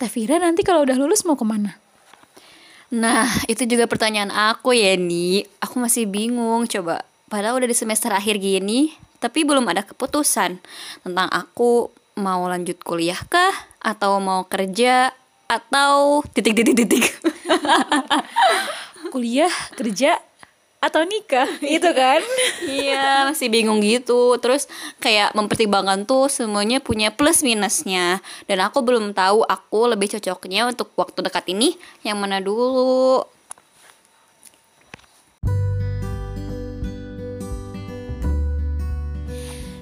Teh Vira nanti kalau udah lulus mau ke mana? Nah, itu juga pertanyaan aku ya, nih. Aku masih bingung, coba. Padahal udah di semester akhir gini, tapi belum ada keputusan tentang aku mau lanjut kuliah kah atau mau kerja atau titik titik titik. Kuliah, kerja, atau nikah itu kan iya masih bingung gitu terus kayak mempertimbangkan tuh semuanya punya plus minusnya dan aku belum tahu aku lebih cocoknya untuk waktu dekat ini yang mana dulu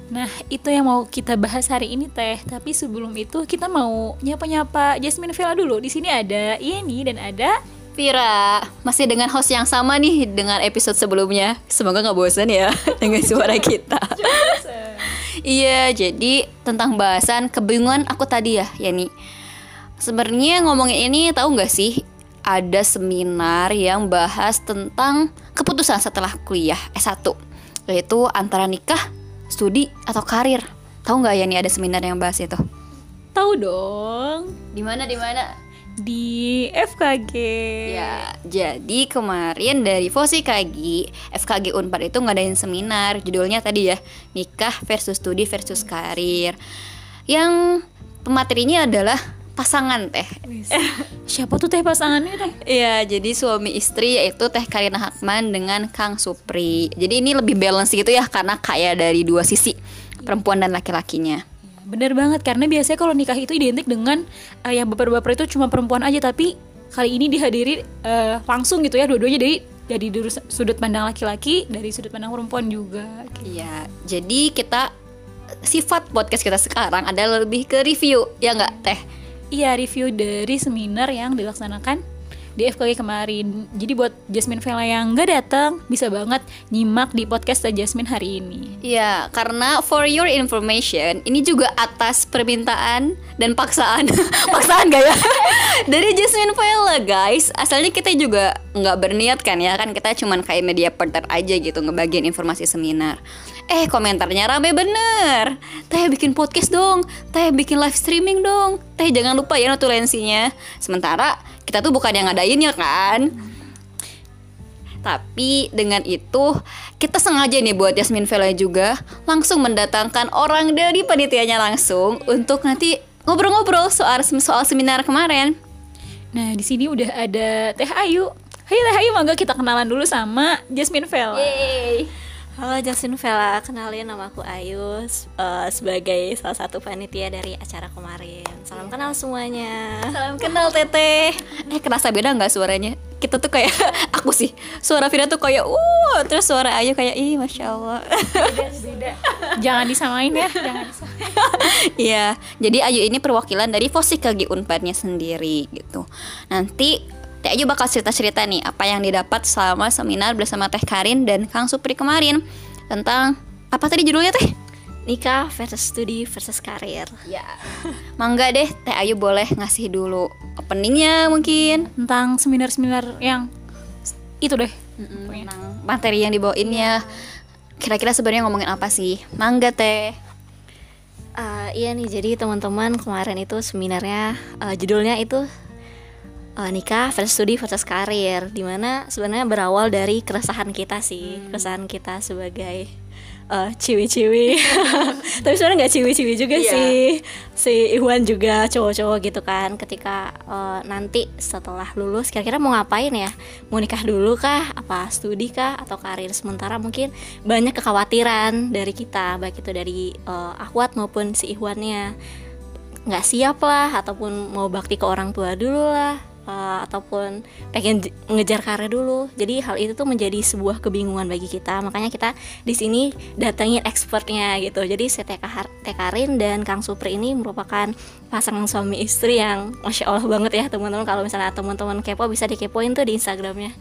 Nah, itu yang mau kita bahas hari ini teh. Tapi sebelum itu kita mau nyapa-nyapa Jasmine Vela dulu. Di sini ada Yeni dan ada Vira, masih dengan host yang sama nih dengan episode sebelumnya. Semoga nggak bosan ya dengan suara kita. iya, jadi tentang bahasan kebingungan aku tadi ya, Yani. Sebenarnya ngomongin ini tahu nggak sih ada seminar yang bahas tentang keputusan setelah kuliah S1 yaitu antara nikah, studi atau karir. Tahu nggak ya nih ada seminar yang bahas itu? Tahu dong. Di mana di mana? Di FKG. Ya, jadi kemarin dari Fosi Kagi, FKG Unpad itu ngadain seminar, judulnya tadi ya, nikah versus studi versus karir. Yang pematerinya adalah pasangan teh. Siapa tuh teh pasangannya teh? Iya, jadi suami istri yaitu Teh Karina Hakman dengan Kang Supri. Jadi ini lebih balance gitu ya karena kaya dari dua sisi, perempuan dan laki-lakinya. Bener banget karena biasanya kalau nikah itu identik dengan uh, yang baper-baper itu cuma perempuan aja tapi kali ini dihadiri uh, langsung gitu ya dua-duanya dari dari sudut pandang laki-laki dari sudut pandang perempuan juga. Iya, jadi kita sifat podcast kita sekarang adalah lebih ke review ya nggak teh? Iya review dari seminar yang dilaksanakan di FKG kemarin. Jadi buat Jasmine Vela yang nggak datang bisa banget nyimak di podcast Jasmine hari ini. Iya, karena for your information, ini juga atas permintaan dan paksaan, paksaan gak ya? Dari Jasmine Vela guys. Asalnya kita juga nggak berniat kan ya, kan kita cuman kayak media partner aja gitu ngebagian informasi seminar. Eh komentarnya rame bener Teh bikin podcast dong Teh bikin live streaming dong Teh jangan lupa ya notulensinya Sementara kita tuh bukan yang ngadain ya kan tapi dengan itu kita sengaja nih buat Yasmin Vela juga langsung mendatangkan orang dari panitianya langsung untuk nanti ngobrol-ngobrol soal soal seminar kemarin. Nah di sini udah ada Teh Ayu. Hai Teh Ayu, mangga kita kenalan dulu sama Jasmine Vela. Yeay. Halo Justin Vela, kenalin nama aku Ayu uh, sebagai salah satu panitia dari acara kemarin. Salam kenal semuanya. Salam kenal Teteh. Eh kerasa beda nggak suaranya? Kita tuh kayak aku sih suara Vira tuh kayak uh terus suara Ayu kayak ih masya Allah. Beda, beda. Jangan disamain ya, jangan disamain. Iya, jadi Ayu ini perwakilan dari Fosikagi Unpadnya sendiri gitu. Nanti Teh Ayu bakal cerita-cerita nih apa yang didapat selama seminar bersama Teh Karin dan Kang Supri kemarin tentang apa tadi judulnya Teh? Nikah versus studi versus karir. Ya. Mangga deh Teh Ayu boleh ngasih dulu openingnya mungkin tentang seminar-seminar yang itu deh. tentang materi yang dibawainnya. Kira-kira sebenarnya ngomongin apa sih? Mangga Teh. Uh, iya nih, jadi teman-teman kemarin itu seminarnya uh, judulnya itu uh, nikah versus studi versus karir di mana sebenarnya berawal dari keresahan kita sih hmm. keresahan kita sebagai uh, ciwi-ciwi. Tapi sebenarnya nggak ciwi-ciwi juga yeah. sih si Iwan juga cowok-cowok gitu kan. Ketika uh, nanti setelah lulus kira-kira mau ngapain ya? Mau nikah dulu kah? Apa studi kah? Atau karir? Sementara mungkin banyak kekhawatiran dari kita baik itu dari uh, Ahwat maupun si Iwannya. Nggak siap lah ataupun mau bakti ke orang tua dulu lah uh, ataupun pengen ngejar karir dulu. Jadi hal itu tuh menjadi sebuah kebingungan bagi kita. Makanya kita di sini datangin expertnya gitu. Jadi saya Karin dan Kang Supri ini merupakan pasangan suami istri yang masya Allah banget ya teman-teman. Kalau misalnya teman-teman kepo bisa dikepoin tuh di Instagramnya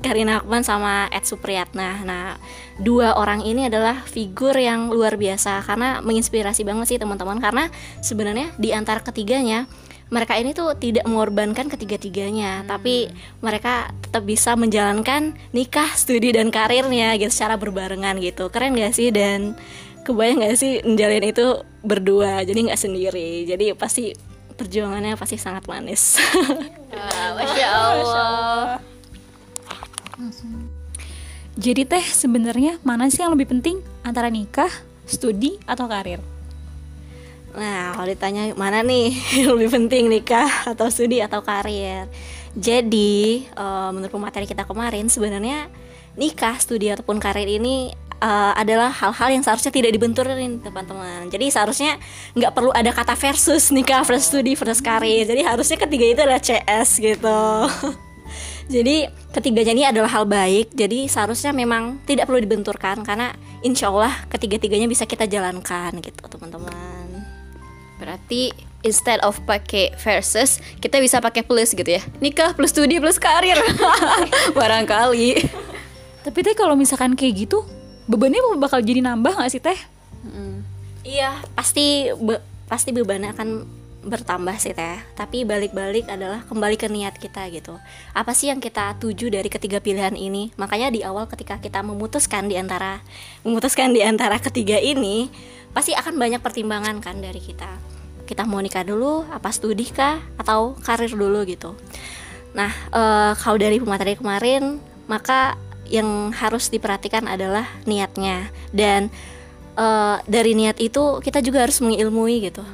@karina Akman sama @supriyatna. Nah dua orang ini adalah figur yang luar biasa karena menginspirasi banget sih teman-teman karena sebenarnya di antara ketiganya mereka ini tuh tidak mengorbankan ketiga-tiganya hmm. tapi mereka tetap bisa menjalankan nikah studi dan karirnya gitu secara berbarengan gitu keren gak sih dan kebayang gak sih menjalin itu berdua jadi nggak sendiri jadi pasti perjuangannya pasti sangat manis. Masya Allah. Jadi teh sebenarnya mana sih yang lebih penting antara nikah, studi atau karir? Nah, kalau ditanya mana nih yang lebih penting nikah atau studi atau karir? Jadi, uh, menurut pemateri kita kemarin sebenarnya nikah, studi ataupun karir ini uh, adalah hal-hal yang seharusnya tidak dibenturin teman-teman. Jadi seharusnya nggak perlu ada kata versus nikah versus studi versus karir. Jadi harusnya ketiga itu adalah CS gitu. jadi ketiganya ini adalah hal baik. Jadi seharusnya memang tidak perlu dibenturkan karena insya Allah ketiga-tiganya bisa kita jalankan gitu teman-teman. Berarti instead of pakai versus, kita bisa pakai plus gitu ya. Nikah plus studi plus karir. Barangkali. Tapi teh kalau misalkan kayak gitu, bebannya bakal jadi nambah gak sih teh? Iya, pasti be- pasti bebannya akan bertambah sih teh. Tapi balik-balik adalah kembali ke niat kita gitu. Apa sih yang kita tuju dari ketiga pilihan ini? Makanya di awal ketika kita memutuskan di antara memutuskan di antara ketiga ini, pasti akan banyak pertimbangan kan dari kita. Kita mau nikah dulu, apa studi kah, atau karir dulu gitu. Nah, eh, kalau dari pemateri kemarin, maka yang harus diperhatikan adalah niatnya dan eh, dari niat itu kita juga harus mengilmui gitu.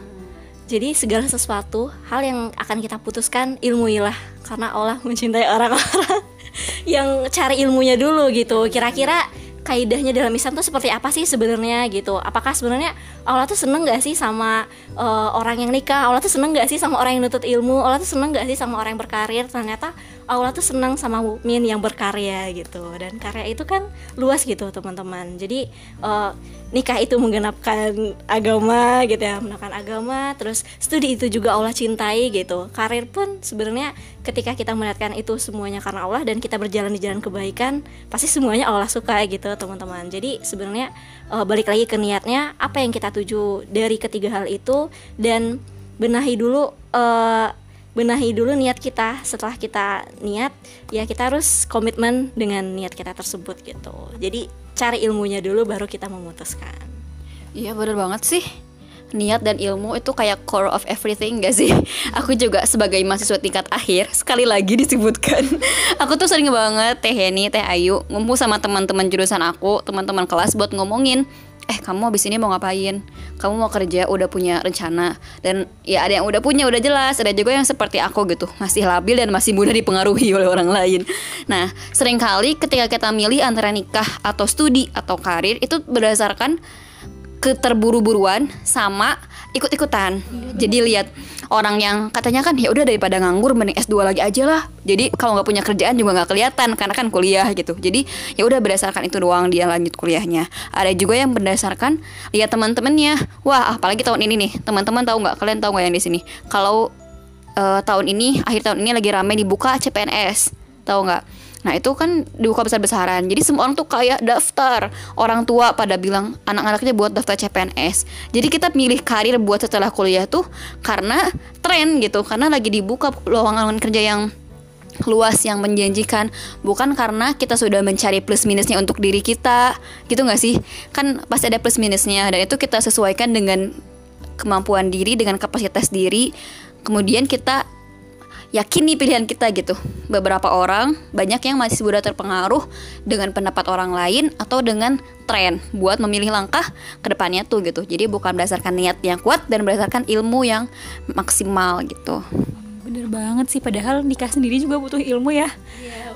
Jadi segala sesuatu hal yang akan kita putuskan ilmuilah karena Allah mencintai orang-orang yang cari ilmunya dulu gitu. Kira-kira kaidahnya dalam Islam tuh seperti apa sih sebenarnya gitu? Apakah sebenarnya Allah tuh seneng gak sih sama uh, orang yang nikah? Allah tuh seneng gak sih sama orang yang nutut ilmu? Allah tuh seneng gak sih sama orang yang berkarir? Ternyata Allah tuh seneng sama mukmin yang berkarya gitu. Dan karya itu kan luas gitu teman-teman. Jadi uh, nikah itu menggenapkan agama gitu ya, menggenapkan agama. Terus studi itu juga Allah cintai gitu. Karir pun sebenarnya ketika kita melihatkan itu semuanya karena Allah dan kita berjalan di jalan kebaikan, pasti semuanya Allah suka gitu teman-teman. Jadi sebenarnya uh, balik lagi ke niatnya apa yang kita tuju dari ketiga hal itu dan benahi dulu uh, benahi dulu niat kita. Setelah kita niat ya kita harus komitmen dengan niat kita tersebut gitu. Jadi cari ilmunya dulu baru kita memutuskan. Iya bener banget sih. Niat dan ilmu itu kayak core of everything gak sih? Aku juga sebagai mahasiswa tingkat akhir Sekali lagi disebutkan. Aku tuh sering banget Teh Heni, Teh Ayu Ngumpul sama teman-teman jurusan aku Teman-teman kelas buat ngomongin Eh kamu abis ini mau ngapain? Kamu mau kerja udah punya rencana Dan ya ada yang udah punya udah jelas Ada juga yang seperti aku gitu Masih labil dan masih mudah dipengaruhi oleh orang lain Nah sering kali ketika kita milih antara nikah atau studi atau karir Itu berdasarkan keterburu-buruan sama ikut-ikutan. Jadi lihat orang yang katanya kan ya udah daripada nganggur mending S2 lagi aja lah. Jadi kalau nggak punya kerjaan juga nggak kelihatan karena kan kuliah gitu. Jadi ya udah berdasarkan itu doang dia lanjut kuliahnya. Ada juga yang berdasarkan lihat teman-temannya. Wah, apalagi tahun ini nih. Teman-teman tahu nggak? Kalian tahu nggak yang di sini? Kalau eh, tahun ini akhir tahun ini lagi ramai dibuka CPNS. Tahu nggak? Nah itu kan dibuka besar-besaran. Jadi semua orang tuh kayak daftar. Orang tua pada bilang anak-anaknya buat daftar CPNS Jadi kita milih karir buat setelah kuliah tuh Karena tren gitu. Karena lagi dibuka lowongan kerja yang luas yang menjanjikan. Bukan karena kita sudah mencari plus minusnya untuk diri kita. Gitu nggak sih? Kan pasti ada plus minusnya dan itu kita sesuaikan dengan kemampuan diri dengan kapasitas diri. Kemudian kita yakini pilihan kita gitu. Beberapa orang banyak yang masih mudah terpengaruh dengan pendapat orang lain atau dengan tren buat memilih langkah ke depannya tuh gitu. Jadi bukan berdasarkan niat yang kuat dan berdasarkan ilmu yang maksimal gitu. Bener banget sih, padahal nikah sendiri juga butuh ilmu ya.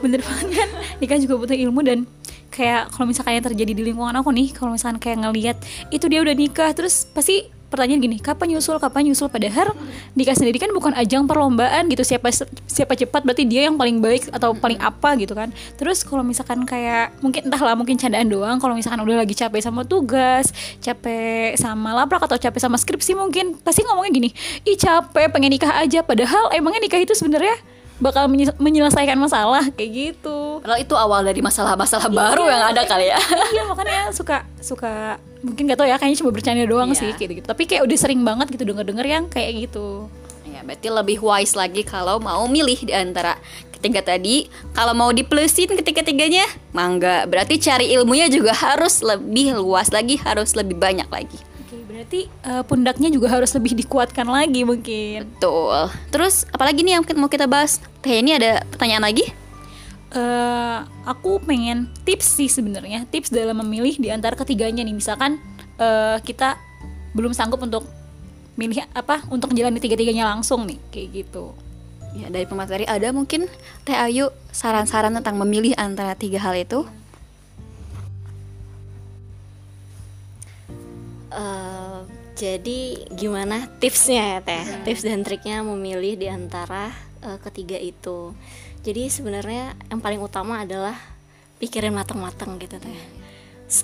Bener banget kan, nikah juga butuh ilmu dan kayak kalau misalkan yang terjadi di lingkungan aku nih, kalau misalkan kayak ngelihat itu dia udah nikah, terus pasti pertanyaan gini, kapan nyusul, kapan nyusul? Padahal nikah sendiri kan bukan ajang perlombaan gitu, siapa siapa cepat berarti dia yang paling baik atau paling apa gitu kan. Terus kalau misalkan kayak mungkin entahlah mungkin candaan doang, kalau misalkan udah lagi capek sama tugas, capek sama labrak atau capek sama skripsi mungkin pasti ngomongnya gini, ih capek pengen nikah aja. Padahal emangnya nikah itu sebenarnya bakal menye- menyelesaikan masalah kayak gitu. Padahal itu awal dari masalah-masalah baru yang ada kali ya. iya makanya suka suka mungkin gak tau ya kayaknya cuma bercanda doang Iya. sih gitu, gitu. Tapi kayak udah sering banget gitu denger-denger yang kayak gitu. Ya, berarti lebih wise lagi kalau mau milih di antara ketiga tadi. Kalau mau diplusin ketiga-tiganya, mangga. Berarti cari ilmunya juga harus lebih luas lagi, harus lebih banyak lagi. Oke, berarti uh, pundaknya juga harus lebih dikuatkan lagi mungkin. Betul. Terus apalagi nih yang mau kita bahas? Teh ini ada pertanyaan lagi? Uh, aku pengen tips sih sebenarnya tips dalam memilih di antara ketiganya nih. Misalkan uh, kita belum sanggup untuk milih apa untuk jalan tiga-tiganya langsung nih kayak gitu. Ya dari pemateri ada mungkin Teh Ayu saran-saran tentang memilih antara tiga hal itu? Uh, jadi gimana tipsnya ya Teh? Hmm. tips dan triknya memilih di antara uh, ketiga itu jadi sebenarnya yang paling utama adalah pikirin matang-matang gitu Teh.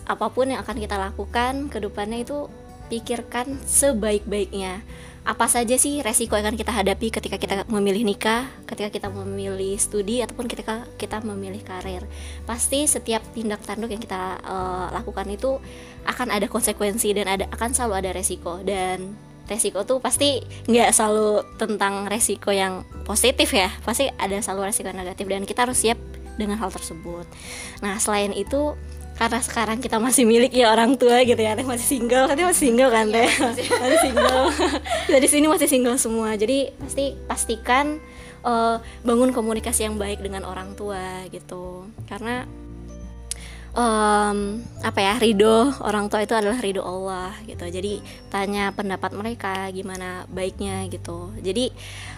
Apa pun yang akan kita lakukan ke depannya itu pikirkan sebaik-baiknya. Apa saja sih resiko yang akan kita hadapi ketika kita memilih nikah, ketika kita memilih studi ataupun ketika kita memilih karir. Pasti setiap tindak tanduk yang kita uh, lakukan itu akan ada konsekuensi dan ada akan selalu ada resiko. Dan resiko tuh pasti nggak selalu tentang resiko yang positif ya, pasti ada selalu resiko negatif dan kita harus siap dengan hal tersebut. Nah selain itu karena sekarang kita masih milik ya orang tua gitu ya teh masih single. Tadi masih single kan teh? Iya, masih. masih single. Dari sini masih single semua. Jadi pasti pastikan uh, bangun komunikasi yang baik dengan orang tua gitu. Karena um, apa ya ridho orang tua itu adalah ridho Allah gitu. Jadi tanya pendapat mereka gimana baiknya gitu. Jadi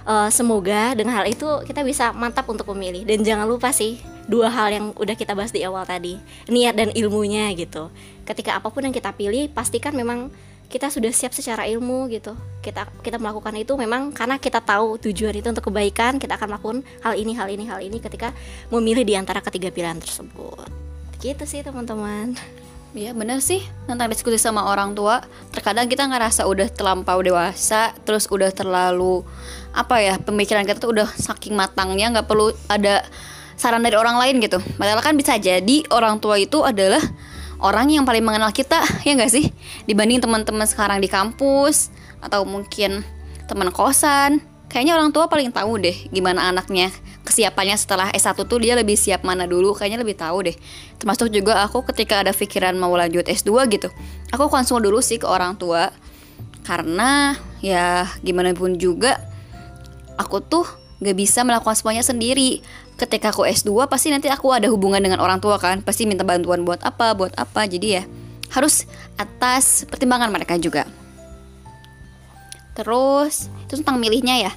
uh, semoga dengan hal itu kita bisa mantap untuk memilih. Dan jangan lupa sih dua hal yang udah kita bahas di awal tadi niat dan ilmunya gitu. Ketika apa pun yang kita pilih pastikan memang kita sudah siap secara ilmu gitu. Kita kita melakukan itu memang karena kita tahu tujuan itu untuk kebaikan kita akan melakukan hal ini hal ini hal ini ketika memilih di antara ketiga pilihan tersebut gitu sih teman-teman. Iya bener sih. Tentang diskusi sama orang tua Terkadang kita ngerasa udah terlampau dewasa Terus udah terlalu Apa ya pemikiran kita tuh udah saking matangnya nggak perlu ada saran dari orang lain gitu. Padahal kan bisa jadi orang tua itu adalah Orang yang paling mengenal kita ya nggak sih? Dibanding teman-teman sekarang di kampus Atau mungkin teman kosan. Kayaknya orang tua paling tahu deh gimana anaknya kesiapannya setelah S1 tuh dia lebih siap mana dulu kayaknya lebih tahu deh. Termasuk juga aku ketika ada pikiran mau lanjut S2 gitu aku konsul dulu sih ke orang tua. Karena ya gimana pun juga aku tuh gak bisa melakukan semuanya sendiri. Ketika aku S2 pasti nanti aku ada hubungan dengan orang tua kan pasti minta bantuan buat apa buat apa. Jadi ya harus atas pertimbangan mereka juga. Terus itu tentang milihnya ya.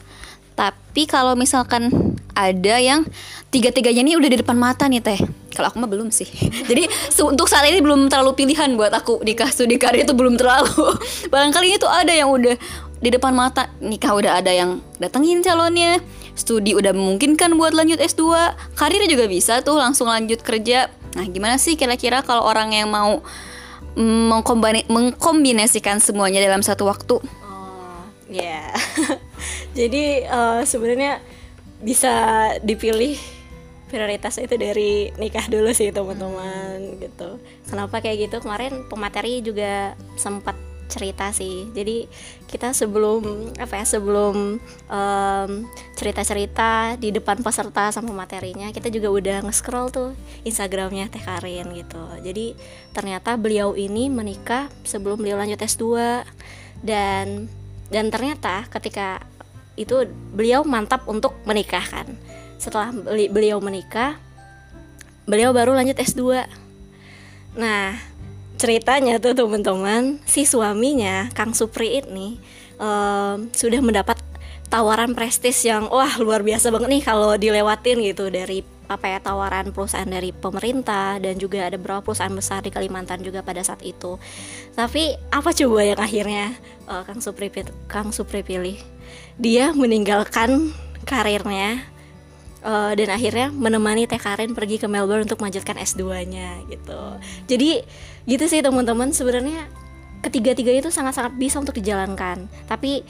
Tapi kalau misalkan ada yang tiga-tiganya ini udah di depan mata nih teh. Kalau aku mah belum sih. Jadi untuk saat ini belum terlalu pilihan buat aku nikah studi karir itu belum terlalu. Barangkali itu ada yang udah di depan mata nikah udah ada yang datengin calonnya. Studi udah memungkinkan buat lanjut S2, karir juga bisa tuh langsung lanjut kerja. Nah, gimana sih kira-kira kalau orang yang mau mengkombinasikan semuanya dalam satu waktu? Oh, ya. Yeah. Jadi uh, sebenarnya bisa dipilih prioritas itu dari nikah dulu sih teman-teman gitu. Kenapa kayak gitu? Kemarin pemateri juga sempat cerita sih. Jadi kita sebelum apa ya sebelum um, cerita-cerita di depan peserta sama materinya, kita juga udah nge-scroll tuh Instagramnya Teh Karin gitu. Jadi ternyata beliau ini menikah sebelum beliau lanjut S2 dan dan ternyata ketika itu beliau mantap untuk menikah kan setelah beliau menikah beliau baru lanjut S2 nah ceritanya tuh teman-teman si suaminya Kang Supri ini um, sudah mendapat tawaran prestis yang wah luar biasa banget nih kalau dilewatin gitu dari apa ya tawaran perusahaan dari pemerintah dan juga ada beberapa perusahaan besar di Kalimantan juga pada saat itu. Tapi apa coba yang akhirnya uh, Kang Supri Kang Supri pilih? Dia meninggalkan karirnya uh, dan akhirnya menemani Teh Karin pergi ke Melbourne untuk melanjutkan S2-nya gitu. Jadi gitu sih teman-teman sebenarnya ketiga-tiga itu sangat-sangat bisa untuk dijalankan. Tapi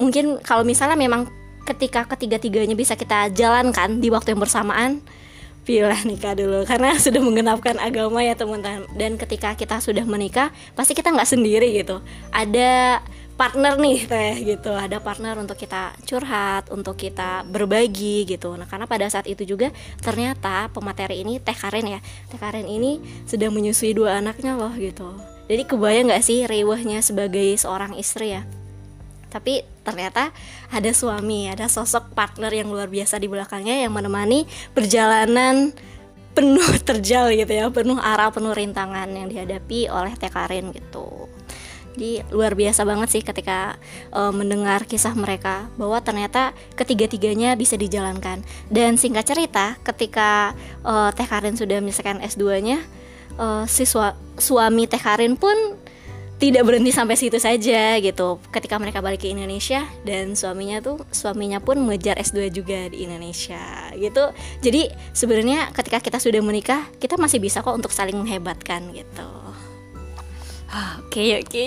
mungkin kalau misalnya memang ketika ketiga-tiganya bisa kita jalankan di waktu yang bersamaan pilih nikah dulu karena sudah menggenapkan agama ya teman-teman dan ketika kita sudah menikah pasti kita nggak sendiri gitu ada partner nih teh gitu. Ada partner untuk kita curhat untuk kita berbagi gitu. Nah karena pada saat itu juga ternyata pemateri ini teh Karen ya teh Karen ini sedang menyusui dua anaknya loh gitu. Jadi kebayang nggak sih rewahnya sebagai seorang istri ya? Tapi ternyata ada suami ada sosok partner yang luar biasa di belakangnya yang menemani perjalanan penuh terjal gitu ya penuh arah penuh rintangan yang dihadapi oleh Teh Karin gitu jadi luar biasa banget sih ketika uh, mendengar kisah mereka bahwa ternyata ketiga-tiganya bisa dijalankan. Dan singkat cerita, ketika uh, Teh Karin sudah menyelesaikan S2-nya, uh, si suami Teh Karin pun tidak berhenti sampai situ saja gitu. Ketika mereka balik ke Indonesia dan suaminya tuh suaminya pun mengejar S2 juga di Indonesia gitu. Jadi sebenarnya ketika kita sudah menikah, kita masih bisa kok untuk saling menghebatkan gitu. Oke oke.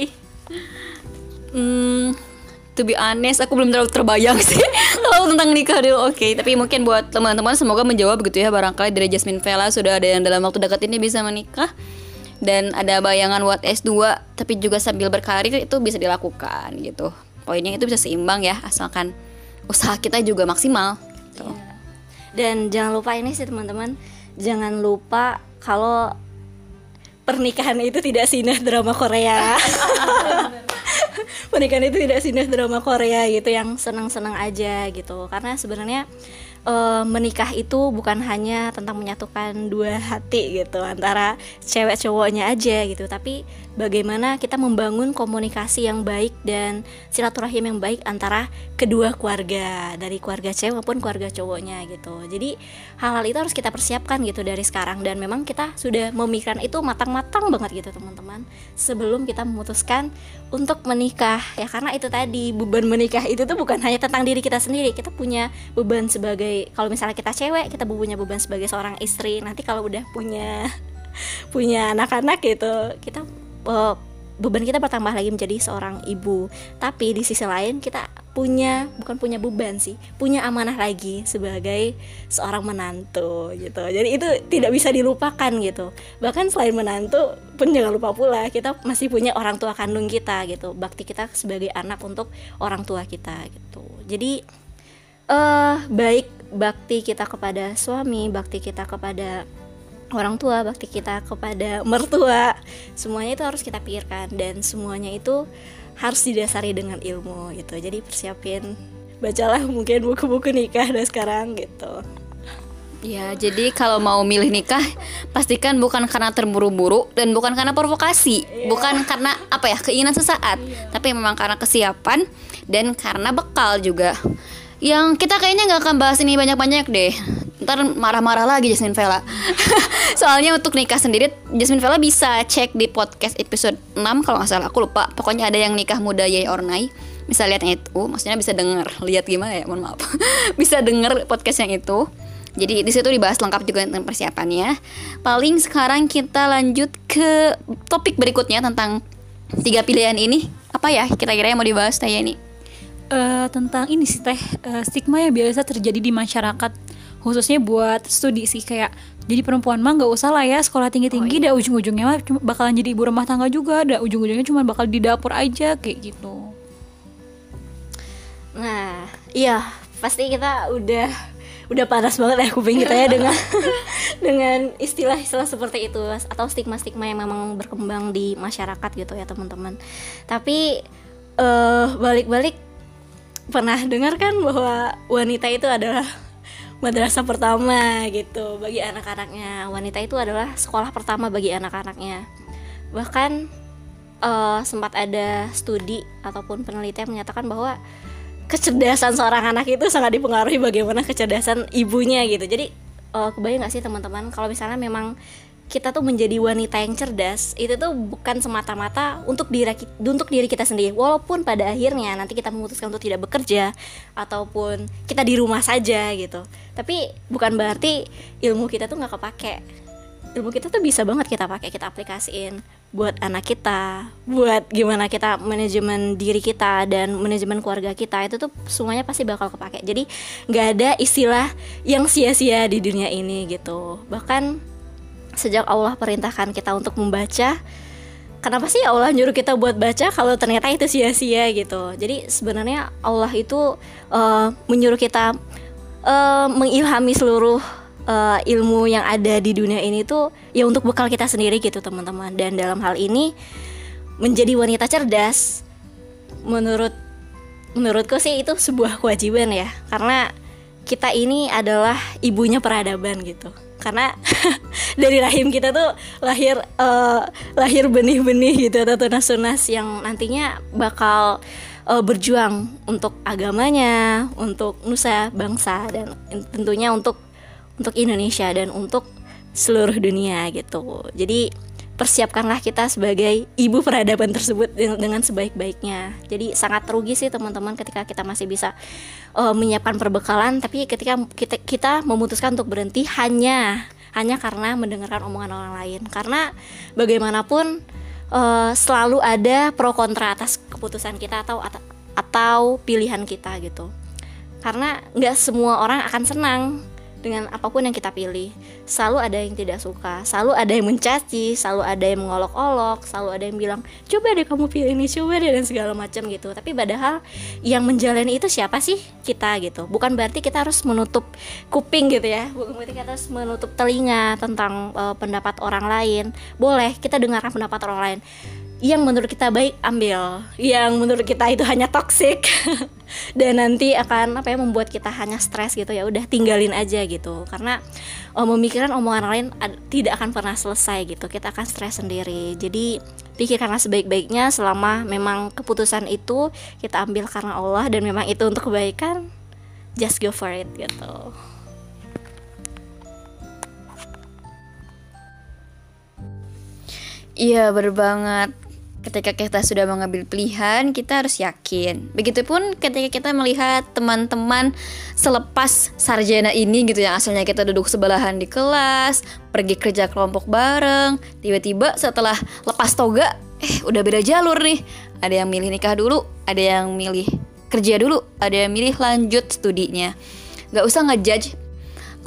Hmm, to be honest, aku belum terlalu terbayang sih kalau tentang nikah dulu. Oke, okay. tapi mungkin buat teman-teman semoga menjawab gitu ya. Barangkali dari Jasmine Vela sudah ada yang dalam waktu dekat ini bisa menikah dan ada bayangan buat S2 tapi juga sambil berkarir itu bisa dilakukan gitu. Poinnya itu bisa seimbang ya asalkan usaha kita juga maksimal. Gitu. Iya. Dan jangan lupa ini sih teman-teman, jangan lupa kalau pernikahan itu tidak sinah drama Korea. pernikahan itu tidak sinah drama Korea gitu yang senang-senang aja gitu. Karena sebenarnya uh, menikah itu bukan hanya tentang menyatukan dua hati gitu antara cewek cowoknya aja gitu tapi bagaimana kita membangun komunikasi yang baik dan silaturahim yang baik antara kedua keluarga dari keluarga cewek maupun keluarga cowoknya gitu. Jadi hal-hal itu harus kita persiapkan gitu dari sekarang. Dan memang kita sudah memikirkan itu matang-matang banget gitu teman-teman sebelum kita memutuskan untuk menikah. Ya karena itu tadi beban menikah itu tuh bukan hanya tentang diri kita sendiri. Kita punya beban sebagai kalau misalnya kita cewek kita punya beban sebagai seorang istri. Nanti kalau udah punya punya anak-anak gitu kita uh, beban kita bertambah lagi menjadi seorang ibu. Tapi di sisi lain kita punya bukan punya beban sih punya amanah lagi sebagai seorang menantu gitu. Jadi itu tidak bisa dilupakan gitu. Bahkan selain menantu pun jangan lupa pula kita masih punya orang tua kandung kita gitu. Bakti kita sebagai anak untuk orang tua kita gitu. Jadi uh, baik bakti kita kepada suami bakti kita kepada orang tua, bakti kita kepada mertua, semuanya itu harus kita pikirkan dan semuanya itu harus didasari dengan ilmu gitu. Jadi persiapin bacalah mungkin buku-buku nikah dan sekarang gitu. Ya, jadi kalau mau milih nikah, pastikan bukan karena terburu-buru dan bukan karena provokasi, yeah. bukan karena apa ya keinginan sesaat, yeah. tapi memang karena kesiapan dan karena bekal juga. Yang kita kayaknya nggak akan bahas ini banyak-banyak deh ntar marah-marah lagi Jasmine Vela. Soalnya untuk nikah sendiri Jasmine Vela bisa cek di podcast episode 6 kalau nggak salah. Aku lupa. Pokoknya ada yang nikah muda Yay or Nay. Bisa lihat yang itu. Maksudnya bisa denger. Lihat gimana ya? Mohon maaf. Bisa denger podcast yang itu. Jadi di situ dibahas lengkap juga tentang persiapannya. Paling sekarang kita lanjut ke topik berikutnya tentang tiga pilihan ini. Apa ya kira-kira yang mau dibahas Taya ini uh, tentang ini sih teh. Uh, stigma yang biasa terjadi di masyarakat khususnya buat studi sih kayak jadi perempuan mah nggak usah lah ya sekolah tinggi tinggi oh, iya. dah ujung-ujungnya mah bakalan jadi ibu rumah tangga juga ada ujung-ujungnya cuma bakal di dapur aja kayak gitu nah iya pasti kita udah udah panas banget ya kuping kita ya dengan dengan istilah-istilah seperti itu atau stigma-stigma yang memang berkembang di masyarakat gitu ya teman-teman tapi uh, balik-balik pernah dengar kan bahwa wanita itu adalah madrasah pertama gitu bagi anak-anaknya. Wanita itu adalah sekolah pertama bagi anak-anaknya. Bahkan uh, sempat ada studi ataupun penelitian menyatakan bahwa kecerdasan seorang anak itu sangat dipengaruhi bagaimana kecerdasan ibunya gitu. Jadi uh, kebayang gak sih teman-teman kalau misalnya memang kita tuh menjadi wanita yang cerdas itu tuh bukan semata-mata untuk diri untuk diri kita sendiri. Walaupun pada akhirnya nanti kita memutuskan untuk tidak bekerja ataupun kita di rumah saja gitu. Tapi bukan berarti ilmu kita tuh nggak kepake. Ilmu kita tuh bisa banget kita pakai kita aplikasiin buat anak kita buat gimana kita manajemen diri kita dan manajemen keluarga kita itu tuh semuanya pasti bakal kepake. Jadi nggak ada istilah yang sia-sia di dunia ini gitu. Bahkan sejak Allah perintahkan kita untuk membaca kenapa sih Allah nyuruh kita buat baca kalau ternyata itu sia-sia gitu? Jadi sebenarnya Allah itu uh, menyuruh kita uh, mengilhami seluruh uh, ilmu yang ada di dunia ini tuh ya untuk bekal kita sendiri gitu teman-teman. Dan dalam hal ini menjadi wanita cerdas menurut menurutku sih itu sebuah kewajiban ya. Karena kita ini adalah ibunya peradaban gitu karena dari rahim kita tuh lahir uh, lahir benih-benih gitu atau tunas-tunas yang nantinya bakal uh, berjuang untuk agamanya, untuk nusa bangsa dan tentunya untuk untuk Indonesia dan untuk seluruh dunia gitu. Jadi persiapkanlah kita sebagai ibu peradaban tersebut dengan sebaik-baiknya. Jadi sangat rugi sih teman-teman ketika kita masih bisa uh, menyiapkan perbekalan, tapi ketika kita kita memutuskan untuk berhenti hanya hanya karena mendengarkan omongan orang lain. Karena bagaimanapun uh, selalu ada pro kontra atas keputusan kita atau atau pilihan kita gitu. Karena nggak semua orang akan senang dengan apa pun yang kita pilih. Selalu ada yang tidak suka selalu ada yang mencaci selalu ada yang mengolok-olok selalu ada yang bilang coba deh kamu pilih ini coba deh dan segala macam gitu. Tapi padahal yang menjalani itu siapa sih kita gitu? Bukan berarti kita harus menutup kuping gitu ya. Bukan berarti kita harus menutup telinga tentang uh, pendapat orang lain. Boleh kita dengarkan pendapat orang lain yang menurut kita baik ambil. Yang menurut kita itu hanya toxic. Dan nanti akan apa ya membuat kita hanya stres gitu. Ya udah tinggalin aja gitu. Karena oh, memikirkan omongan lain tidak akan pernah selesai gitu. Kita akan stres sendiri. Jadi pikirkanlah sebaik-baiknya selama memang keputusan itu kita ambil karena Allah dan memang itu untuk kebaikan just go for it gitu. Iya bener ketika kita sudah mengambil pilihan, kita harus yakin. Begitupun ketika kita melihat teman-teman selepas sarjana ini gitu yang asalnya kita duduk sebelahan di kelas, pergi kerja kelompok bareng, tiba-tiba setelah lepas toga, eh udah beda jalur nih. Ada yang milih nikah dulu, ada yang milih kerja dulu, ada yang milih lanjut studinya. Gak usah ngejudge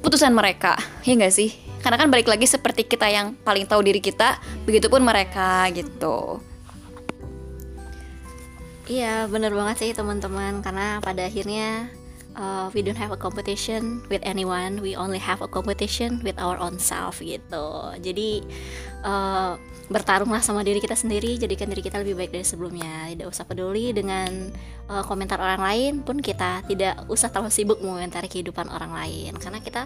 keputusan mereka, ya gak sih? Karena kan balik lagi seperti kita yang paling tahu diri kita, begitupun mereka gitu. Iya bener banget sih teman-teman. Karena pada akhirnya uh, we don't have a competition with anyone. We only have a competition with our own self gitu. Jadi uh, bertarunglah sama diri kita sendiri jadikan diri kita lebih baik dari sebelumnya. Tidak usah peduli dengan uh, komentar orang lain pun kita tidak usah terlalu sibuk mengomentari kehidupan orang lain. Karena kita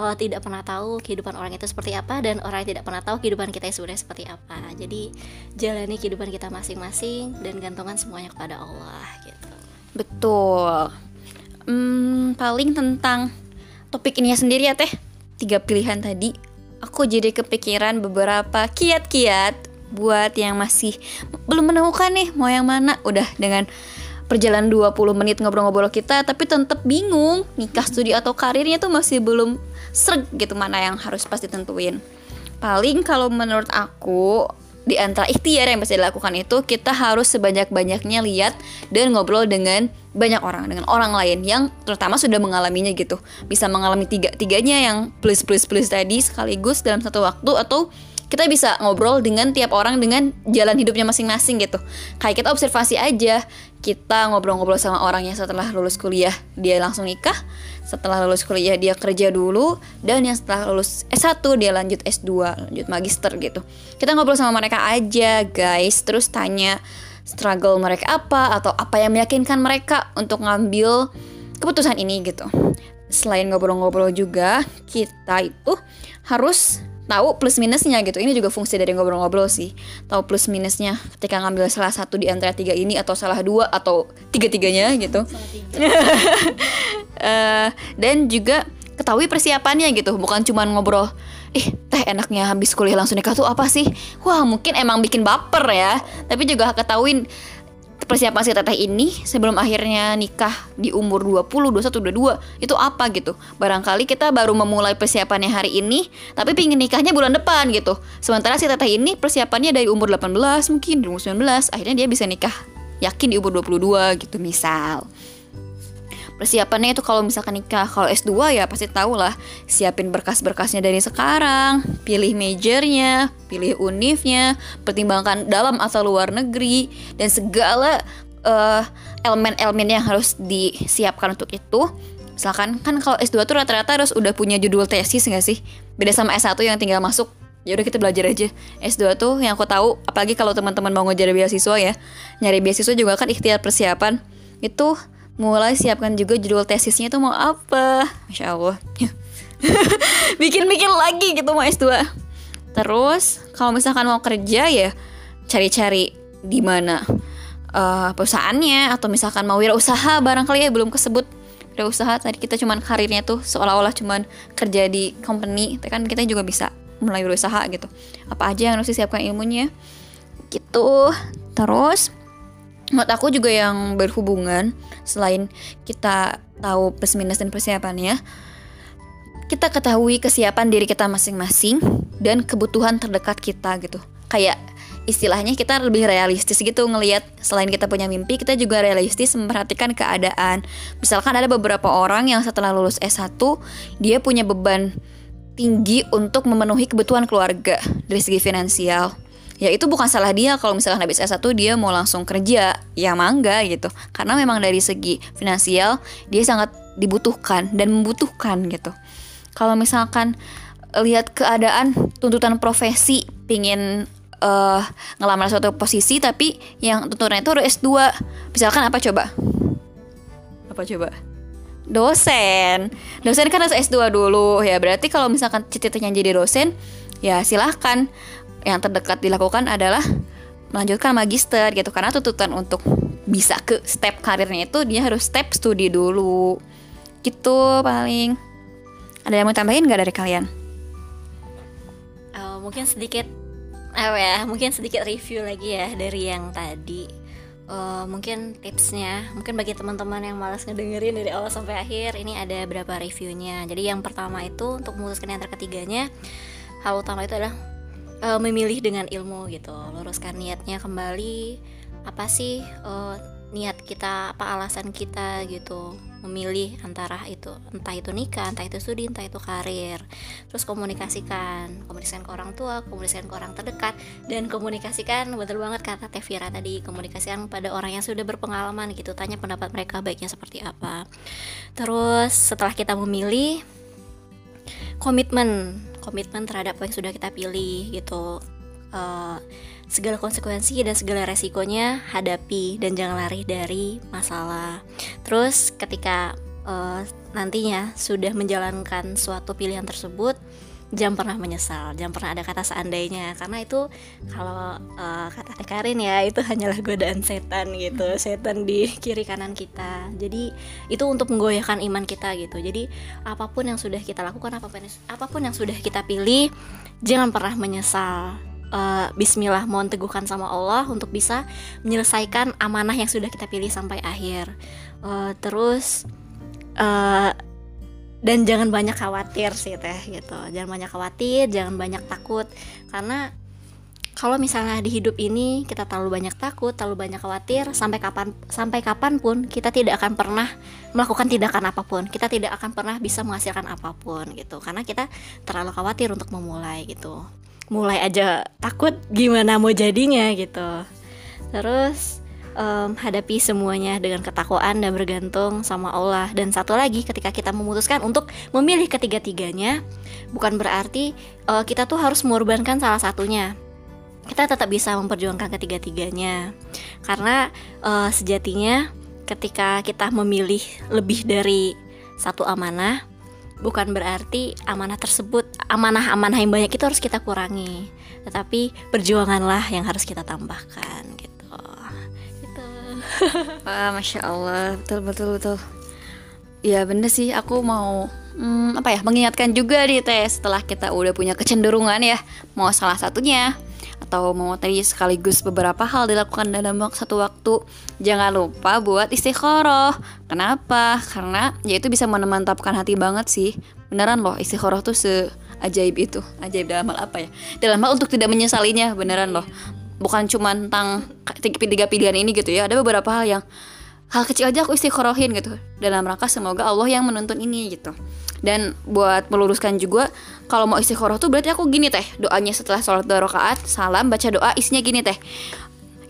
uh, tidak pernah tahu kehidupan orang itu seperti apa dan orang yang tidak pernah tahu kehidupan kita sebenarnya seperti apa. Jadi jalani kehidupan kita masing-masing dan gantungan semuanya kepada Allah gitu. Betul. Hmm, paling tentang topik ini sendiri ya teh. Tiga pilihan tadi aku jadi kepikiran beberapa kiat-kiat buat yang masih belum menemukan nih mau yang mana. Udah dengan perjalanan 20 menit ngobrol-ngobrol kita tapi tetap bingung nikah studi atau karirnya tuh masih belum serg gitu mana yang harus pasti tentuin. Paling kalau menurut aku di antara ikhtiar yang bisa dilakukan itu kita harus sebanyak-banyaknya lihat dan ngobrol dengan banyak orang dengan orang lain yang terutama sudah mengalaminya gitu. Bisa mengalami tiga tiganya yang plus plus plus tadi sekaligus dalam satu waktu atau kita bisa ngobrol dengan tiap orang dengan jalan hidupnya masing-masing gitu. Kayak kita observasi aja kita ngobrol-ngobrol sama orang yang setelah lulus kuliah dia langsung nikah setelah lulus kuliah dia kerja dulu dan yang setelah lulus S1 dia lanjut S2 lanjut magister gitu. Kita ngobrol sama mereka aja guys terus tanya struggle mereka apa atau apa yang meyakinkan mereka untuk ngambil keputusan ini gitu. Selain ngobrol-ngobrol juga kita itu harus tahu plus minusnya gitu. Ini juga fungsi dari ngobrol-ngobrol sih. Tahu plus minusnya ketika ngambil salah satu di antara tiga ini atau salah dua atau tiga-tiganya gitu. Uh, dan juga ketahui persiapannya gitu. Bukan cuma ngobrol ih teh enaknya habis kuliah langsung nikah tuh apa sih? Wah mungkin emang bikin baper ya. Tapi juga ketahuin persiapan si teteh ini sebelum akhirnya nikah di umur 20, 21, 22 itu apa gitu. Barangkali kita baru memulai persiapannya hari ini tapi pingin nikahnya bulan depan gitu. Sementara si teteh ini persiapannya dari umur 18 mungkin umur 19 akhirnya dia bisa nikah yakin di umur 22 gitu misal persiapannya itu kalau misalkan nikah kalau S2 ya pasti tahu lah siapin berkas-berkasnya dari sekarang pilih majornya pilih univnya pertimbangkan dalam atau luar negeri dan segala uh, elemen-elemen yang harus disiapkan untuk itu. Misalkan kan kalau S2 tuh rata-rata harus udah punya judul tesis nggak sih? Beda sama S1 yang tinggal masuk. Ya udah kita belajar aja. S2 tuh yang aku tahu apalagi kalau teman-teman mau ngejar beasiswa ya nyari beasiswa juga kan ikhtiar persiapan. Itu mulai siapkan juga judul tesisnya tuh mau apa? Masya allah. Bikin-bikin lagi gitu mau S2 terus kalau misalkan mau kerja ya cari-cari di mana uh, perusahaannya atau misalkan mau wirausaha barangkali ya belum kesebut wirausaha. Tadi kita cuman karirnya tuh seolah-olah cuman kerja di company tapi kan kita juga bisa mulai berusaha gitu. Apa aja yang harus disiapkan ilmunya? Gitu. Terus menurut aku juga yang berhubungan selain kita tahu plus minus dan persiapannya kita ketahui kesiapan diri kita masing-masing dan kebutuhan terdekat kita gitu kayak istilahnya kita lebih realistis gitu ngelihat selain kita punya mimpi kita juga realistis memperhatikan keadaan misalkan ada beberapa orang yang setelah lulus S1 dia punya beban tinggi untuk memenuhi kebutuhan keluarga dari segi finansial. Ya itu bukan salah dia kalau misalkan habis S1 dia mau langsung kerja, ya mangga gitu. Karena memang dari segi finansial dia sangat dibutuhkan dan membutuhkan gitu. Kalau misalkan lihat keadaan tuntutan profesi pingin uh, ngelamar suatu posisi tapi yang tuntutannya itu harus S2. Misalkan apa coba? Apa coba? dosen dosen kan harus S2 dulu ya berarti kalau misalkan cita-citanya jadi dosen ya silahkan yang terdekat dilakukan adalah melanjutkan magister gitu. Karena tuntutan untuk bisa ke step karirnya itu dia harus step studi dulu. Gitu paling. Ada yang mau tambahin nggak dari kalian? Uh, mungkin sedikit apa ya mungkin sedikit review lagi ya dari yang tadi. Uh, mungkin tipsnya mungkin bagi teman-teman yang malas ngedengerin dari awal sampai akhir ini ada beberapa reviewnya. Jadi yang pertama itu untuk memutuskan yang terketiganya hal utama itu adalah uh, memilih dengan ilmu gitu. Luruskan niatnya kembali apa sih uh, niat kita apa alasan kita gitu memilih antara itu entah itu nikah entah itu studi entah itu karir. Terus komunikasikan komunikasikan ke orang tua komunikasikan ke orang terdekat dan komunikasikan betul banget kata Tevira tadi komunikasikan pada orang yang sudah berpengalaman gitu tanya pendapat mereka baiknya seperti apa. Terus setelah kita memilih komitmen komitmen terhadap apa yang sudah kita pilih gitu uh, segala konsekuensi dan segala resikonya hadapi dan jangan lari dari masalah. Terus ketika uh, nantinya sudah menjalankan suatu pilihan tersebut, jangan pernah menyesal, jangan pernah ada kata seandainya karena itu kalau uh, kata Karin ya itu hanyalah godaan setan gitu, setan di kiri kanan kita. Jadi itu untuk menggoyahkan iman kita gitu. Jadi apa pun yang sudah kita lakukan, apa pun apa pun yang sudah kita pilih, jangan pernah menyesal uh, Bismillah mohon teguhkan sama Allah untuk bisa menyelesaikan amanah yang sudah kita pilih sampai akhir. Uh, terus uh, dan jangan banyak khawatir sih teh gitu. Jangan banyak khawatir, jangan banyak takut karena kalau misalnya di hidup ini kita terlalu banyak takut, terlalu banyak khawatir, sampai kapan sampai kapan pun kita tidak akan pernah melakukan tindakan apa pun. Kita tidak akan pernah bisa menghasilkan apa pun gitu, karena kita terlalu khawatir untuk memulai gitu mulai aja takut gimana mau jadinya gitu terus um, hadapi semuanya dengan ketakwaan dan bergantung sama Allah. Dan satu lagi ketika kita memutuskan untuk memilih ketiga-tiganya bukan berarti uh, kita tuh harus mengorbankan salah satunya. Kita tetap bisa memperjuangkan ketiga-tiganya. Karena uh, sejatinya ketika kita memilih lebih dari satu amanah bukan berarti amanah tersebut amanah-amanah yang banyak itu harus kita kurangi. Tetapi perjuanganlah yang harus kita tambahkan Wah, masya Allah. Betul betul betul. Ya bener sih. Aku mau hmm, apa ya mengingatkan juga nih teh setelah kita udah punya kecenderungan ya. Mau salah satunya atau mau tadi sekaligus beberapa hal dilakukan dalam satu waktu. Jangan lupa buat istikharah. Kenapa? Karena ya itu bisa menemantapkan hati banget sih. Beneran loh istikharah tuh se ajaib itu. Ajaib dalam hal apa ya? Dalam hal untuk tidak menyesalinya beneran loh bukan cuma tentang tiga pilihan ini gitu ya. Ada beberapa hal yang hal kecil aja aku istiqorohin gitu. Dalam rangka semoga Allah yang menuntun ini gitu. Dan buat meluruskan juga kalau mau istiqoroh tuh berarti aku gini teh doanya setelah sholat dua rakaat salam baca doa isinya gini teh.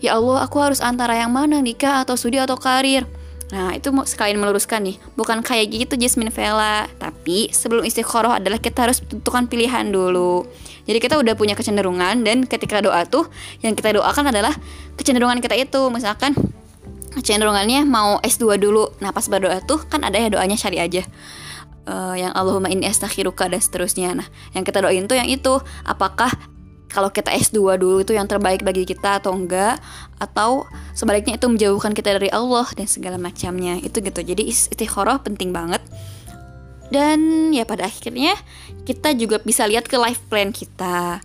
Ya Allah aku harus antara yang mana nikah atau studi atau karir? Nah itu mau sekalian meluruskan nih. Bukan kayak gitu Jasmine Vela. Tapi sebelum istiqoroh adalah kita harus tentukan pilihan dulu Jadi kita udah punya kecenderungan Dan ketika doa tuh Yang kita doakan adalah Kecenderungan kita itu. Misalkan kecenderungannya mau S2 dulu. Nah pas berdoa tuh kan ada ya doanya cari aja. Uh, yang Allahumma inni astakhiruka dan seterusnya. Nah, yang kita doain tuh yang itu, apakah kalau kita S2 dulu itu yang terbaik bagi kita atau enggak? Atau sebaliknya itu menjauhkan kita dari Allah dan segala macamnya. Itu gitu. Jadi istikharah penting banget dan ya pada akhirnya kita juga bisa lihat ke life plan kita.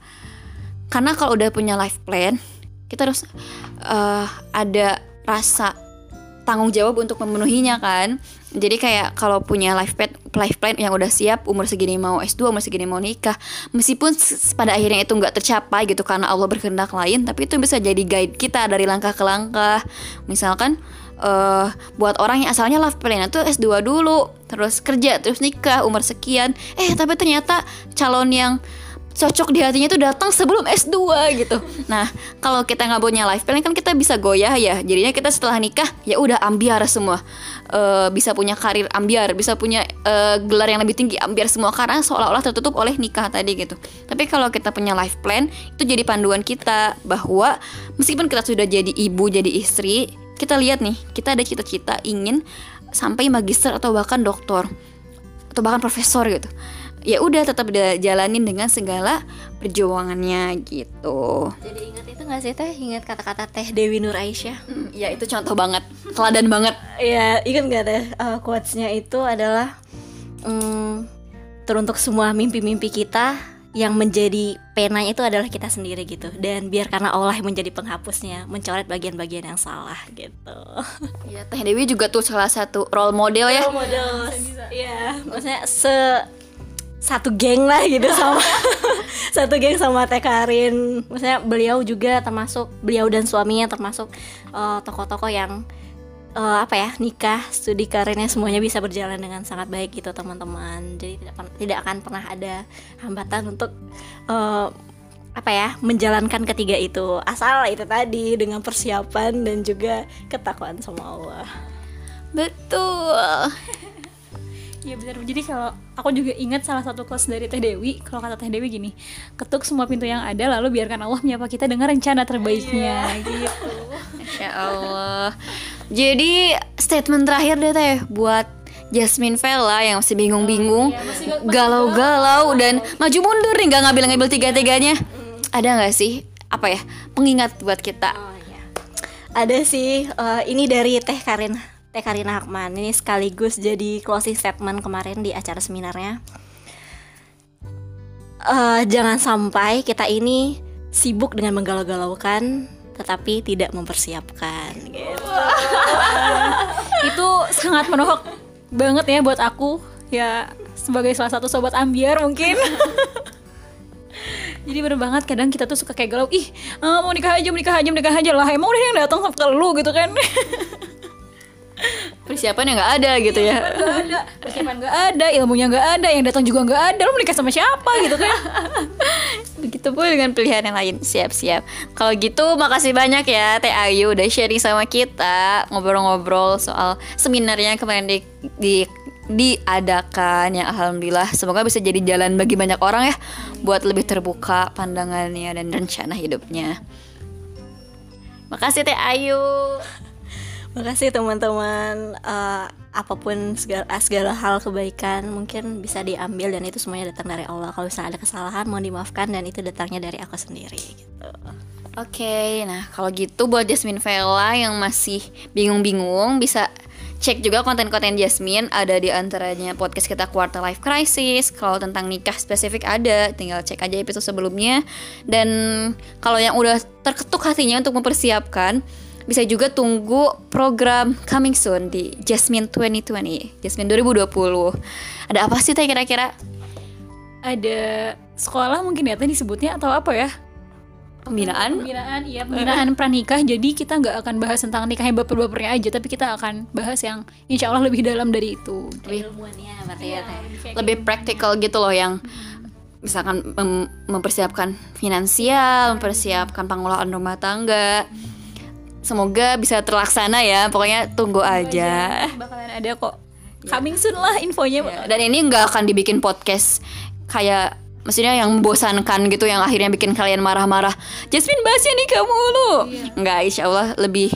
Karena kalau udah punya life plan kita harus uh, ada rasa tanggung jawab untuk memenuhinya kan. Jadi kayak kalau punya life plan life plan yang udah siap umur segini mau S2 umur segini mau nikah meskipun pada akhirnya itu nggak tercapai gitu karena Allah berkehendak lain tapi itu bisa jadi guide kita dari langkah ke langkah. Misalkan uh, buat orang yang asalnya life plan itu S2 dulu terus kerja terus nikah umur sekian eh tapi ternyata calon yang cocok di hatinya itu datang sebelum S2 gitu. Nah, kalau kita nggak punya life plan kan kita bisa goyah ya. Jadinya kita setelah nikah ya udah ambiar semua. Uh, bisa punya karir ambiar, bisa punya uh, gelar yang lebih tinggi ambiar semua karena seolah-olah tertutup oleh nikah tadi gitu. Tapi kalau kita punya life plan itu jadi panduan kita bahwa meskipun kita sudah jadi ibu, jadi istri, kita lihat nih, kita ada cita-cita ingin sampai magister atau bahkan doktor atau bahkan profesor gitu ya udah tetap jalanin dengan segala perjuangannya gitu. Jadi ingat itu nggak sih teh? Ingat kata-kata teh Dewi Nur Aisyah? Hmm, ya itu contoh banget, teladan banget. Iya ingat nggak teh? Uh, quotesnya itu adalah um, teruntuk semua mimpi-mimpi kita yang menjadi pena itu adalah kita sendiri gitu dan biar karena Allah yang menjadi penghapusnya mencoret bagian-bagian yang salah gitu. Ya Teh Dewi juga tuh salah satu role model ya. Role model. Iya, maksudnya se satu geng lah gitu sama satu geng sama Teh Karin. Maksudnya beliau juga termasuk beliau dan suaminya termasuk uh, tokoh-tokoh yang uh, apa ya nikah studi karirnya semuanya bisa berjalan dengan sangat baik gitu teman-teman. Jadi tidak tidak akan pernah ada hambatan untuk uh, apa ya menjalankan ketiga itu asal itu tadi dengan persiapan dan juga ketakwaan sama Allah. Betul. Iya benar. Jadi kalau aku juga ingat salah satu kelas dari Teh Dewi, kalau kata Teh Dewi gini, ketuk semua pintu yang ada lalu biarkan Allah menyapa kita dengan rencana terbaiknya iya. gitu. Ya Allah. Jadi statement terakhir deh Teh buat Jasmine Vela yang masih bingung-bingung, oh, galau-galau dan maju mundur nih nggak ngambil-ngambil tiga-tiganya. Ada nggak sih apa ya pengingat buat kita? Oh, iya. Ada sih. Uh, ini dari Teh Karin Teh Karina Hakman ini sekaligus jadi closing statement kemarin di acara seminarnya. Uh, jangan sampai kita ini sibuk dengan menggalau-galaukan tetapi tidak mempersiapkan gitu. Itu sangat menohok banget ya buat aku ya sebagai salah satu sobat ambiar mungkin. Jadi bener banget kadang kita tuh suka kayak galau Ih uh, mau nikah aja, mau nikah aja, mau nikah aja lah Emang udah yang datang ke lu gitu kan persiapan yang nggak ada gitu ya. gak ada. Persiapan nggak ada ilmunya nggak ada yang datang juga nggak ada. Lo menikah sama siapa gitu kan? Begitu pun dengan pilihan yang lain. Siap-siap. Kalau gitu makasih banyak ya Teh Ayu udah sharing sama kita ngobrol-ngobrol soal seminarnya kemarin di, di diadakan. Yang alhamdulillah. Semoga bisa jadi jalan bagi banyak orang ya buat lebih terbuka pandangannya dan rencana hidupnya. Makasih Teh Ayu Makasih teman-teman uh, apa pun segala segala hal kebaikan mungkin bisa diambil dan itu semuanya datang dari Allah. Kalau misalnya ada kesalahan mohon dimaafkan dan itu datangnya dari aku sendiri gitu. Oke, okay, nah kalau gitu buat Jasmine Vela yang masih bingung-bingung bisa cek juga konten-konten Jasmine ada di antaranya podcast kita Quarter Life Crisis. Kalau tentang nikah spesifik ada, tinggal cek aja episode sebelumnya. Dan kalau yang udah terketuk hatinya untuk mempersiapkan bisa juga tunggu program coming soon di Jasmine 2020 Jasmine 2020 ada apa sih teh kira-kira? Ada sekolah mungkin ya tadi disebutnya atau apa ya? Pembinaan. Pembinaan iya pembinaan pranikah. Jadi kita nggak akan bahas tentang nikahnya baper-bapernya aja tapi kita akan bahas yang insya Allah lebih dalam dari itu. Lebih ilmuannya berarti ya, iya, lebih praktikal gitu loh yang misalkan mem mempersiapkan finansial mempersiapkan pengelolaan rumah tangga semoga bisa terlaksana ya. Pokoknya tunggu aja. bakalan ada kok. Coming soon lah infonya. Ya, dan ini nggak akan dibikin podcast kayak maksudnya yang membosankan gitu yang akhirnya bikin kalian marah-marah. Jasmine bahasnya nih kamu lu. Nggak insya Allah lebih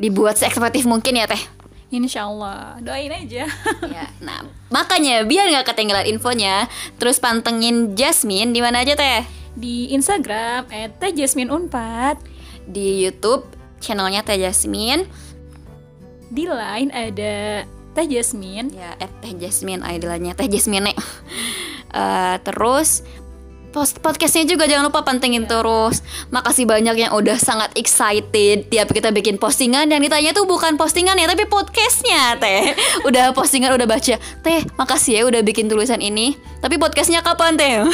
dibuat seekspektif mungkin ya teh. Insya Allah. Doain aja. Ya, nah makanya biar nggak ketinggalan infonya terus pantengin Jasmine di mana aja teh? Di Instagram @jasmineunpad di YouTube channelnya Teh Jasmine. Di line ada Teh Jasmine. Ya at Teh Jasmine idolnya Teh Jasmine Eh, terus post podcastnya juga jangan lupa pantengin terus. Makasih banyak yang udah sangat excited tiap kita bikin postingan. Yang ditanya tuh bukan postingan ya tapi podcastnya teh. Udah postingan udah baca. Teh makasih ya udah bikin tulisan ini. Tapi podcastnya kapan teh?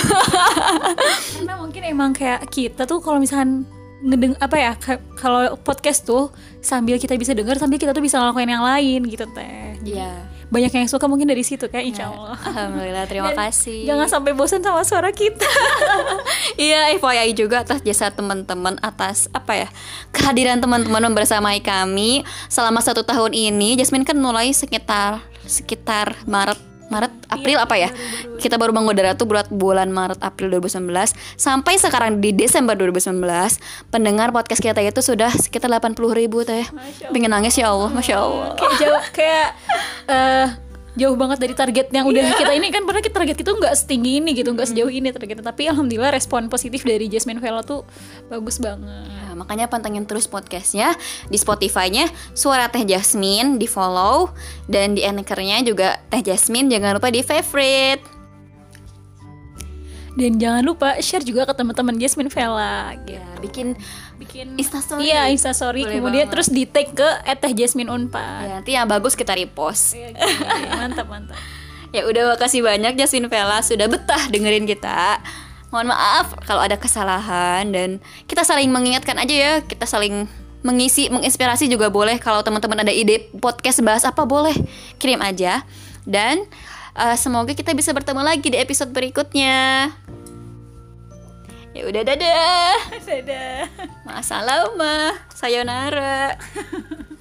Karena mungkin emang kayak kita tuh kalau misalkan ngedeng apa ya ka- kalau podcast tuh sambil kita bisa dengar sambil kita tuh bisa ngelakuin yang lain gitu teh. Iya. banyak yang suka mungkin dari situ kayak insya Allah. Alhamdulillah terima Dan kasih. jangan sampai bosan sama suara kita. Iya, FYI juga atas jasa teman-teman atas apa ya kehadiran teman-teman membersamai kami. Selama satu tahun ini. Jasmine kan mulai sekitar sekitar Maret Maret April apa ya? Kita baru mengudara tuh buat bulan Maret April 2019 sampai sekarang di Desember 2019 pendengar podcast kita itu sudah sekitar 80 ribu teh. Pengen nangis ya Allah, masya Allah. kayak jauh kayak eh, jauh banget dari target yang udah kita ini. Kan pernah kita target itu nggak setinggi ini gitu nggak sejauh ini targetnya. Tapi alhamdulillah respon positif dari Jasmine Vela tuh bagus banget. Nah, makanya pantengin terus podcastnya di Spotify-nya Suara Teh Jasmine di follow dan di anchor-nya juga Teh Jasmine jangan lupa di favorite. Dan jangan lupa share juga ke teman-teman Jasmine Vela gitu. Ya, bikin bikin Instastory. iya instastory Boleh kemudian banget. terus di tag ke @jasmine unpad ya, nanti yang bagus kita repost. Iya, gitu. mantap mantap Ya udah makasih banyak Jasmine Vela sudah betah dengerin kita. Mohon maaf kalau ada kesalahan dan kita saling mengingatkan aja ya, kita saling mengisi, menginspirasi juga boleh kalau teman-teman ada ide podcast bahas apa boleh kirim aja. Dan eh, semoga kita bisa bertemu lagi di episode berikutnya. Ya udah dadah. dadah Masalah sayonara.